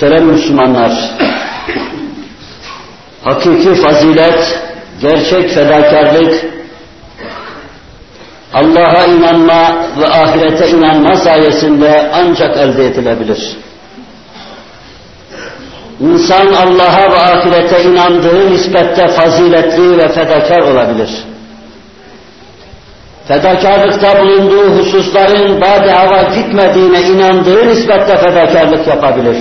Muhterem Müslümanlar, hakiki fazilet, gerçek fedakarlık, Allah'a inanma ve ahirete inanma sayesinde ancak elde edilebilir. İnsan Allah'a ve ahirete inandığı nispette faziletli ve fedakar olabilir. Fedakarlıkta bulunduğu hususların bade hava gitmediğine inandığı nispette fedakarlık yapabilir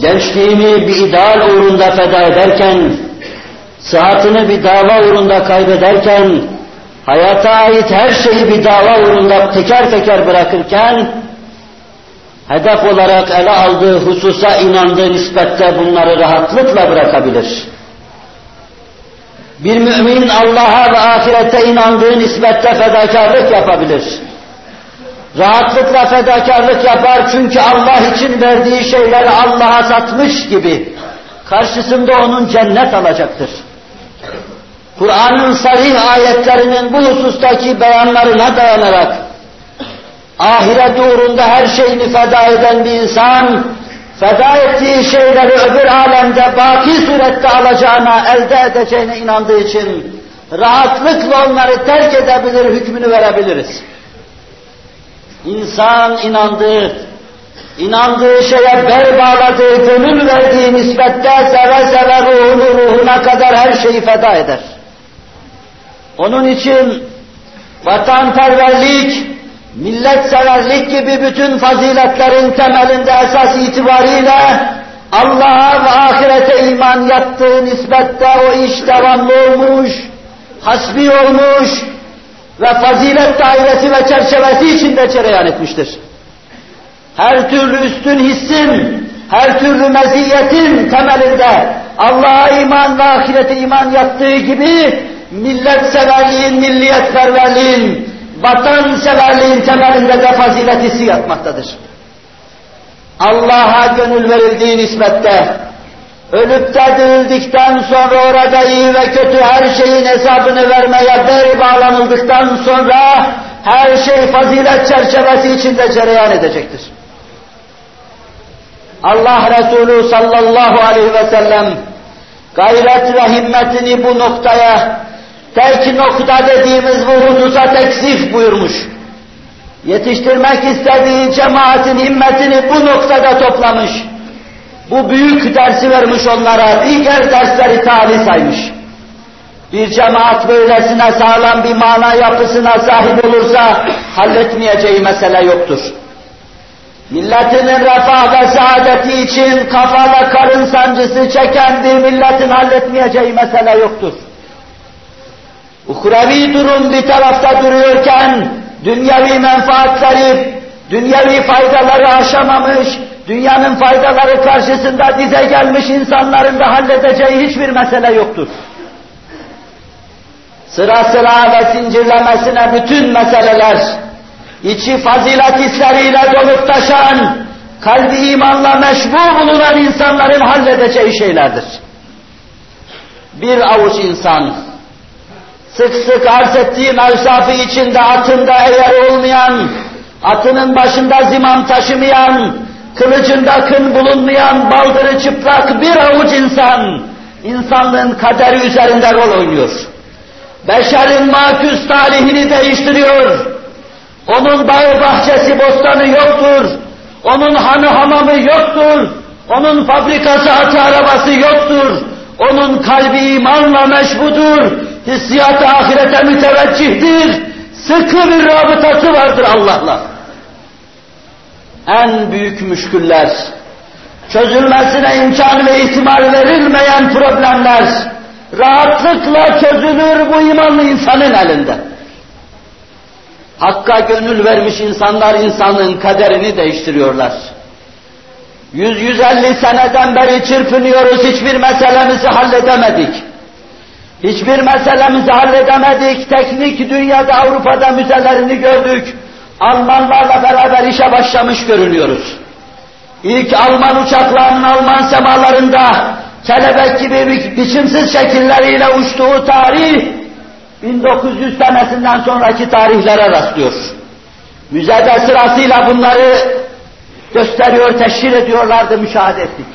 gençliğini bir ideal uğrunda feda ederken, sıhhatini bir dava uğrunda kaybederken, hayata ait her şeyi bir dava uğrunda teker teker bırakırken, hedef olarak ele aldığı hususa inandığı nispette bunları rahatlıkla bırakabilir. Bir mümin Allah'a ve ahirete inandığı nispette fedakarlık yapabilir rahatlıkla fedakarlık yapar çünkü Allah için verdiği şeyleri Allah'a satmış gibi karşısında onun cennet alacaktır. Kur'an'ın sarih ayetlerinin bu husustaki beyanlarına dayanarak ahiret uğrunda her şeyini feda eden bir insan feda ettiği şeyleri öbür alemde baki surette alacağına, elde edeceğine inandığı için rahatlıkla onları terk edebilir, hükmünü verebiliriz. İnsan inandığı, inandığı şeye bel bağladığı, gönül verdiği nispette seve seve ruhunu ruhuna kadar her şeyi feda eder. Onun için vatanperverlik, milletseverlik gibi bütün faziletlerin temelinde esas itibariyle Allah'a ve ahirete iman yaptığı nispette o iş devamlı olmuş, hasbi olmuş, ve fazilet dairesi ve çerçevesi içinde cereyan etmiştir. Her türlü üstün hissin, her türlü meziyetin temelinde Allah'a iman ve ahirete iman yaptığı gibi millet severliğin, milliyetperverliğin, vatan severliğin temelinde de fazilet hissi yatmaktadır. Allah'a gönül verildiği nispette Ölüp de dirildikten sonra orada iyi ve kötü her şeyin hesabını vermeye beri bağlanıldıktan sonra her şey fazilet çerçevesi içinde cereyan edecektir. Allah Resulü sallallahu aleyhi ve sellem gayret ve himmetini bu noktaya, tek nokta dediğimiz bu hususa teksif buyurmuş. Yetiştirmek istediği cemaatin himmetini bu noktada toplamış bu büyük dersi vermiş onlara, diğer dersleri tali saymış. Bir cemaat böylesine sağlam bir mana yapısına sahip olursa halletmeyeceği mesele yoktur. Milletinin refah ve saadeti için kafa ve karın sancısı çeken bir milletin halletmeyeceği mesele yoktur. Uhrevi durum bir tarafta duruyorken, dünyevi menfaatleri, dünyevi faydaları aşamamış, dünyanın faydaları karşısında dize gelmiş insanların da halledeceği hiçbir mesele yoktur. Sıra sıra ve zincirlemesine bütün meseleler, içi fazilet hisleriyle dolup taşan, kalbi imanla meşbu bulunan insanların halledeceği şeylerdir. Bir avuç insan, sık sık arz ettiğim içinde atında eğer olmayan, atının başında zimam taşımayan, kılıcında kın bulunmayan baldırı çıplak bir avuç insan, insanlığın kaderi üzerinde rol oynuyor. Beşerin maküs talihini değiştiriyor. Onun bağı bahçesi bostanı yoktur. Onun hanı hamamı yoktur. Onun fabrikası atı arabası yoktur. Onun kalbi imanla meşbudur. Hissiyatı ahirete müteveccihtir. Sıkı bir rabıtası vardır Allah'la en büyük müşküller, çözülmesine imkan ve ihtimal verilmeyen problemler rahatlıkla çözülür bu imanlı insanın elinde. Hakka gönül vermiş insanlar insanın kaderini değiştiriyorlar. 100-150 seneden beri çırpınıyoruz, hiçbir meselemizi halledemedik. Hiçbir meselemizi halledemedik, teknik dünyada Avrupa'da müzelerini gördük. Almanlarla beraber işe başlamış görünüyoruz. İlk Alman uçaklarının Alman semalarında kelebek gibi bi biçimsiz şekilleriyle uçtuğu tarih 1900 senesinden sonraki tarihlere rastlıyor. Müzede sırasıyla bunları gösteriyor, teşhir ediyorlardı, müşahede ettik.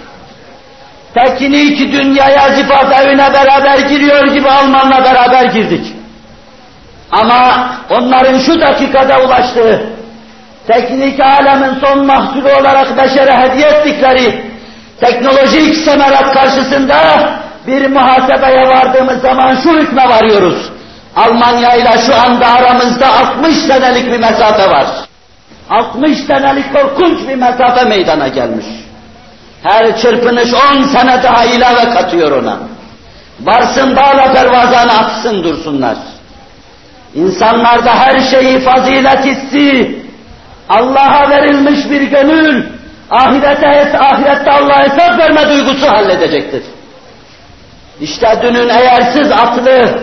Teknik dünyaya zifaf evine beraber giriyor gibi Almanla beraber girdik. Ama onların şu dakikada ulaştığı, teknik alemin son mahsulü olarak beşere hediye ettikleri teknolojik semerat karşısında bir muhasebeye vardığımız zaman şu hükme varıyoruz. Almanya ile şu anda aramızda 60 senelik bir mesafe var. 60 senelik korkunç bir mesafe meydana gelmiş. Her çırpınış 10 sene daha ilave katıyor ona. Varsın bağla pervazanı atsın dursunlar. İnsanlarda her şeyi fazilet hissi, Allah'a verilmiş bir gönül, ahirete, ahirette Allah'a hesap verme duygusu halledecektir. İşte dünün eğersiz atlı,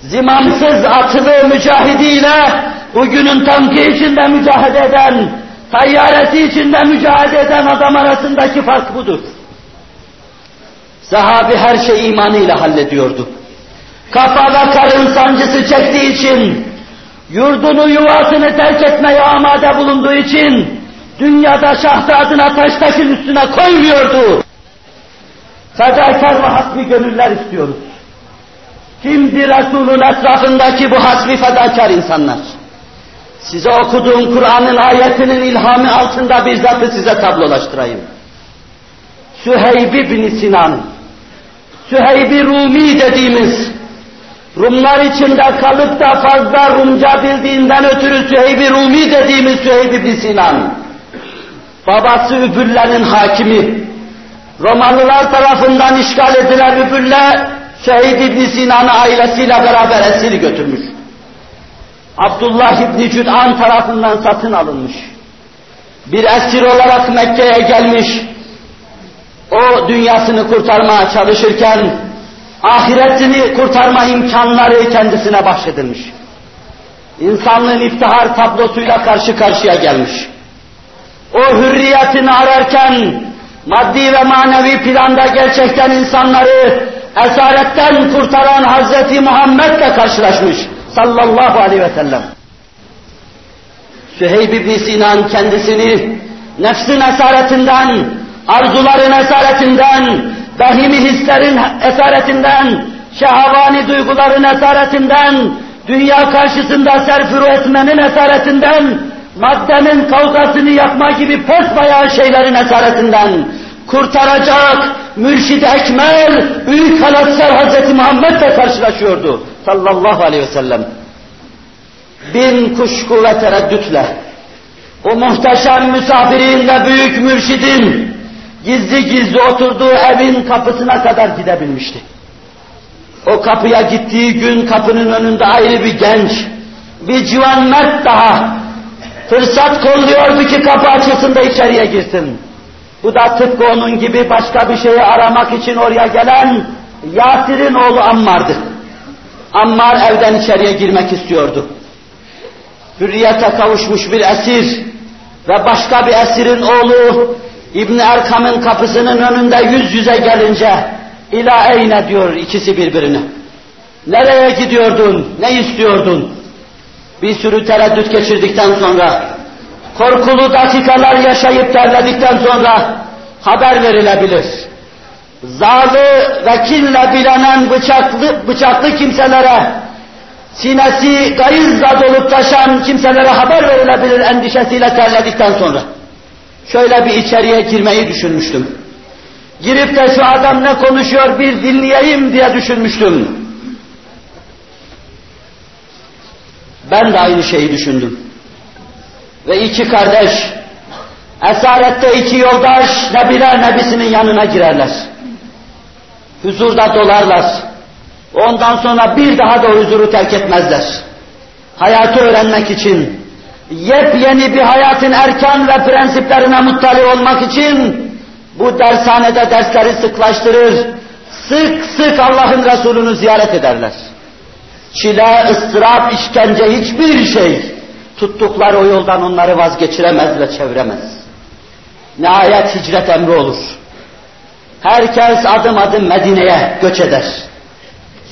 zimamsız atlı mücahidiyle bugünün tankı içinde mücadele eden, tayyaresi içinde mücadele eden adam arasındaki fark budur. Sahabi her şeyi imanıyla hallediyordu. Kafa ve karın sancısı çektiği için, yurdunu yuvasını terk etmeye amade bulunduğu için, dünyada şahtadına taş taşın üstüne koymuyordu. Fedakar ve hasbi gönüller istiyoruz. Kimdir Resul'ün etrafındaki bu hasbi fedakar insanlar? Size okuduğum Kur'an'ın ayetinin ilhamı altında bir zatı size tablolaştırayım. Süheyb bin Sinan, Süheyb Rumi dediğimiz, Rumlar içinde kalıp da fazla Rumca bildiğinden ötürü Süheyb Rumi dediğimiz Süheyb bin Sinan, babası Übülle'nin hakimi, Romalılar tarafından işgal edilen Übülle, Şehid İbn Sinan'ı ailesiyle beraber esir götürmüş. Abdullah İbni Cüd'an tarafından satın alınmış. Bir esir olarak Mekke'ye gelmiş. O dünyasını kurtarmaya çalışırken ahiretini kurtarma imkanları kendisine bahşedilmiş. İnsanlığın iftihar tablosuyla karşı karşıya gelmiş. O hürriyetini ararken maddi ve manevi planda gerçekten insanları esaretten kurtaran Hazreti Muhammed'le karşılaşmış sallallahu aleyhi ve sellem. Süheyb ibn Sinan kendisini nefsin esaretinden, arzuların esaretinden, vehimi hislerin esaretinden, şehavani duyguların esaretinden, dünya karşısında serfuru etmenin esaretinden, maddenin kavgasını yapma gibi pes bayağı şeylerin esaretinden kurtaracak mürşid ekmel, büyük kanatser Hazreti Muhammed'le karşılaşıyordu sallallahu aleyhi ve sellem. Bin kuşku ve tereddütle o muhteşem misafirin ve büyük mürşidin gizli gizli oturduğu evin kapısına kadar gidebilmişti. O kapıya gittiği gün kapının önünde ayrı bir genç, bir civan mert daha fırsat kolluyordu ki kapı açılsın da içeriye girsin. Bu da tıpkı onun gibi başka bir şeyi aramak için oraya gelen Yasir'in oğlu Ammar'dı. Ammar evden içeriye girmek istiyordu. Hürriyete kavuşmuş bir esir ve başka bir esirin oğlu İbn Erkam'ın kapısının önünde yüz yüze gelince ila eyne diyor ikisi birbirine. Nereye gidiyordun? Ne istiyordun? Bir sürü tereddüt geçirdikten sonra korkulu dakikalar yaşayıp terledikten sonra haber verilebilir. Zalı ve kinle bilenen bıçaklı, bıçaklı kimselere, sinesi gayızla dolup taşan kimselere haber verilebilir endişesiyle terledikten sonra. Şöyle bir içeriye girmeyi düşünmüştüm. Girip de şu adam ne konuşuyor bir dinleyeyim diye düşünmüştüm. Ben de aynı şeyi düşündüm. Ve iki kardeş, esarette iki yoldaş Nebiler Nebisi'nin yanına girerler. Huzurda dolarlar. Ondan sonra bir daha da huzuru terk etmezler. Hayatı öğrenmek için, yepyeni bir hayatın erken ve prensiplerine muttali olmak için bu dershanede dersleri sıklaştırır, sık sık Allah'ın Resulü'nü ziyaret ederler. Çile, ıstırap, işkence hiçbir şey tuttukları o yoldan onları vazgeçiremez ve çeviremez. Nihayet hicret emri olur. Herkes adım adım Medine'ye göç eder.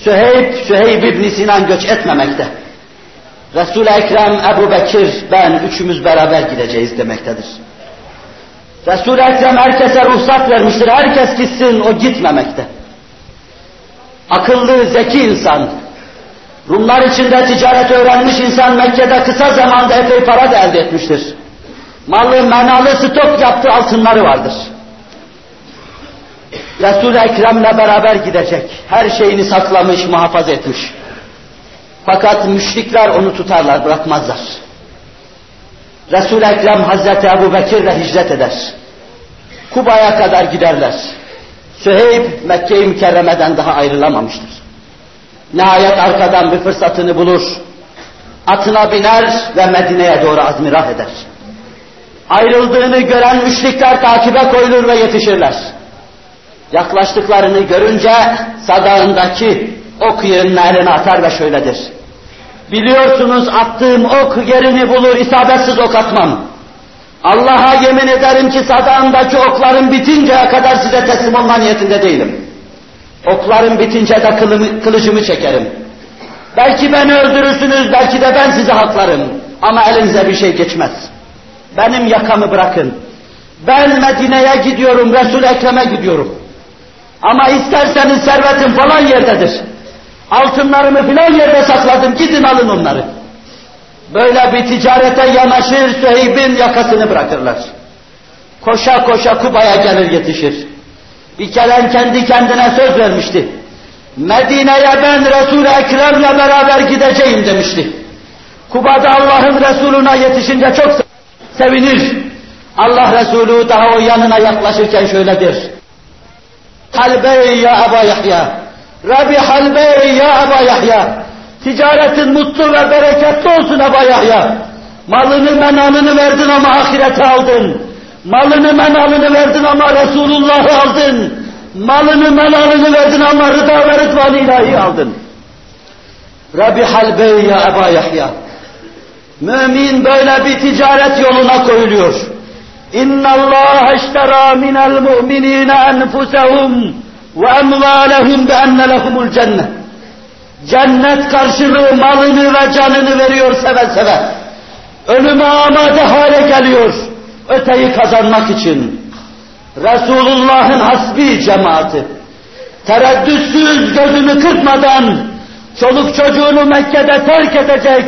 Süheyb, Süheyb ibn Sinan göç etmemekte. Resul-i Ekrem, Ebu Bekir, ben üçümüz beraber gideceğiz demektedir. Resul-i Ekrem herkese ruhsat vermiştir. Herkes gitsin, o gitmemekte. Akıllı, zeki insan, Rumlar içinde ticaret öğrenmiş insan Mekke'de kısa zamanda epey para da elde etmiştir. Mallı, menalı stok yaptığı altınları vardır. Resul-i Ekrem'le beraber gidecek. Her şeyini saklamış, muhafaza etmiş. Fakat müşrikler onu tutarlar, bırakmazlar. Resul-i Ekrem Hazreti Ebu Bekir'le hicret eder. Kuba'ya kadar giderler. Süheyb Mekke-i Mükerreme'den daha ayrılamamıştır. Nihayet arkadan bir fırsatını bulur. Atına biner ve Medine'ye doğru azmirah eder. Ayrıldığını gören müşrikler takibe koyulur ve yetişirler. Yaklaştıklarını görünce sadağındaki ok yığınına eline atar ve şöyledir. Biliyorsunuz attığım ok yerini bulur, isabetsiz ok atmam. Allah'a yemin ederim ki sadağımdaki okların bitinceye kadar size teslim olma niyetinde değilim. Oklarım bitince de kılımı, kılıcımı çekerim. Belki beni öldürürsünüz, belki de ben sizi haklarım. Ama elinize bir şey geçmez. Benim yakamı bırakın. Ben Medine'ye gidiyorum, Resul-i Ekrem'e gidiyorum. Ama isterseniz servetim falan yerdedir. Altınlarımı filan yerde sakladım, gidin alın onları. Böyle bir ticarete yanaşır, Süheyb'in yakasını bırakırlar. Koşa koşa Kuba'ya gelir yetişir. Bir kere kendi kendine söz vermişti. Medine'ye ben Resul-i Ekrem'le beraber gideceğim demişti. Kuba'da Allah'ın Resuluna yetişince çok sevinir. Allah Resulü daha o yanına yaklaşırken şöyledir. Halbey ya Eba Yahya. Rabbi halbey ya Eba Yahya. Ticaretin mutlu ve bereketli olsun Eba Yahya. Malını menalını verdin ama ahirete aldın. Malını menalını verdin ama Resulullah'ı aldın. Malını menalını verdin ama rıda ve rıdvan ilahi aldın. Rabbi halbey ya Eba Yahya. Mümin böyle bir ticaret yoluna koyuluyor. İnna Allah iştera minel mu'minine enfusehum ve emvalehum bi enne lehumul cennet. Cennet karşılığı malını ve canını veriyor seve seve. Ölüme amade hale geliyor öteyi kazanmak için Resulullah'ın hasbi cemaati tereddütsüz gözünü kırpmadan çoluk çocuğunu Mekke'de terk edecek,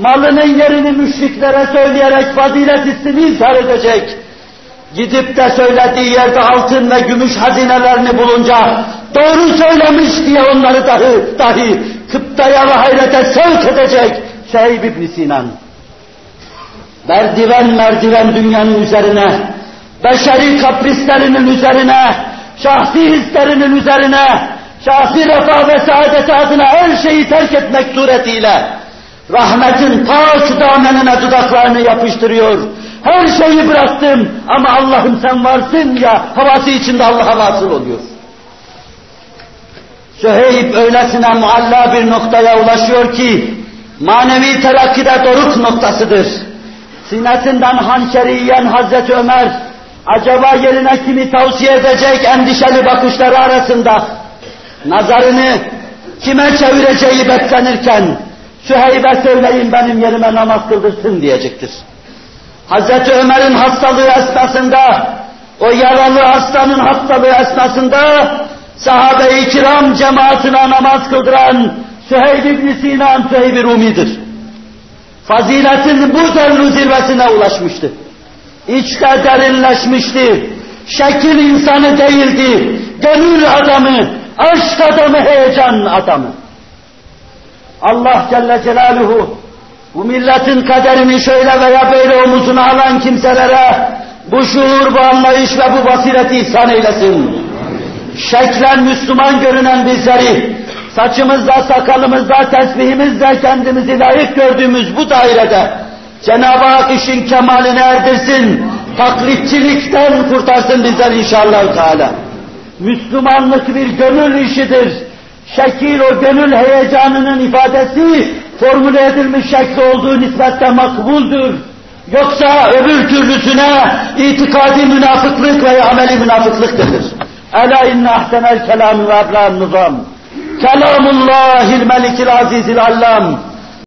malının yerini müşriklere söyleyerek fazilet ismini izhar edecek, gidip de söylediği yerde altın ve gümüş hazinelerini bulunca doğru söylemiş diye onları dahi, dahi kıptaya ve hayrete sevk edecek Şeyh İbn Sinan merdiven merdiven dünyanın üzerine, beşeri kaprislerinin üzerine, şahsi hislerinin üzerine, şahsi refah ve saadet adına her şeyi terk etmek suretiyle, rahmetin ta şu damenine dudaklarını yapıştırıyor. Her şeyi bıraktım ama Allah'ım sen varsın ya havası içinde Allah'a vasıl oluyor. Süheyb öylesine mualla bir noktaya ulaşıyor ki manevi terakkide doruk noktasıdır sinesinden hançeri yiyen Hazreti Ömer, acaba yerine kimi tavsiye edecek endişeli bakışları arasında, nazarını kime çevireceği beklenirken, Süheyb'e söyleyin benim yerime namaz kıldırsın diyecektir. Hazreti Ömer'in hastalığı esnasında, o yaralı hastanın hastalığı esnasında, sahabe-i kiram cemaatine namaz kıldıran Süheyb ibn Sinan Süheyb-i Rumi'dir faziletin bu denli zirvesine ulaşmıştı. İçte derinleşmişti. Şekil insanı değildi. Gönül adamı, aşk adamı, heyecan adamı. Allah Celle Celaluhu bu milletin kaderini şöyle veya böyle omuzuna alan kimselere bu şuur, bu anlayış ve bu basireti ihsan eylesin. Şeklen Müslüman görünen bizleri saçımızda, sakalımızda, tesbihimizde kendimizi layık gördüğümüz bu dairede Cenab-ı Hak işin kemaline erdirsin, taklitçilikten kurtarsın bizler inşallah Teala. Müslümanlık bir gönül işidir. Şekil o gönül heyecanının ifadesi formüle edilmiş şekli olduğu nispetle makbuldür. Yoksa öbür türlüsüne itikadi münafıklık ve ameli münafıklık denir. Ela inne ahsenel kelamü ve nizam. Kelamullahil melikil azizil allam.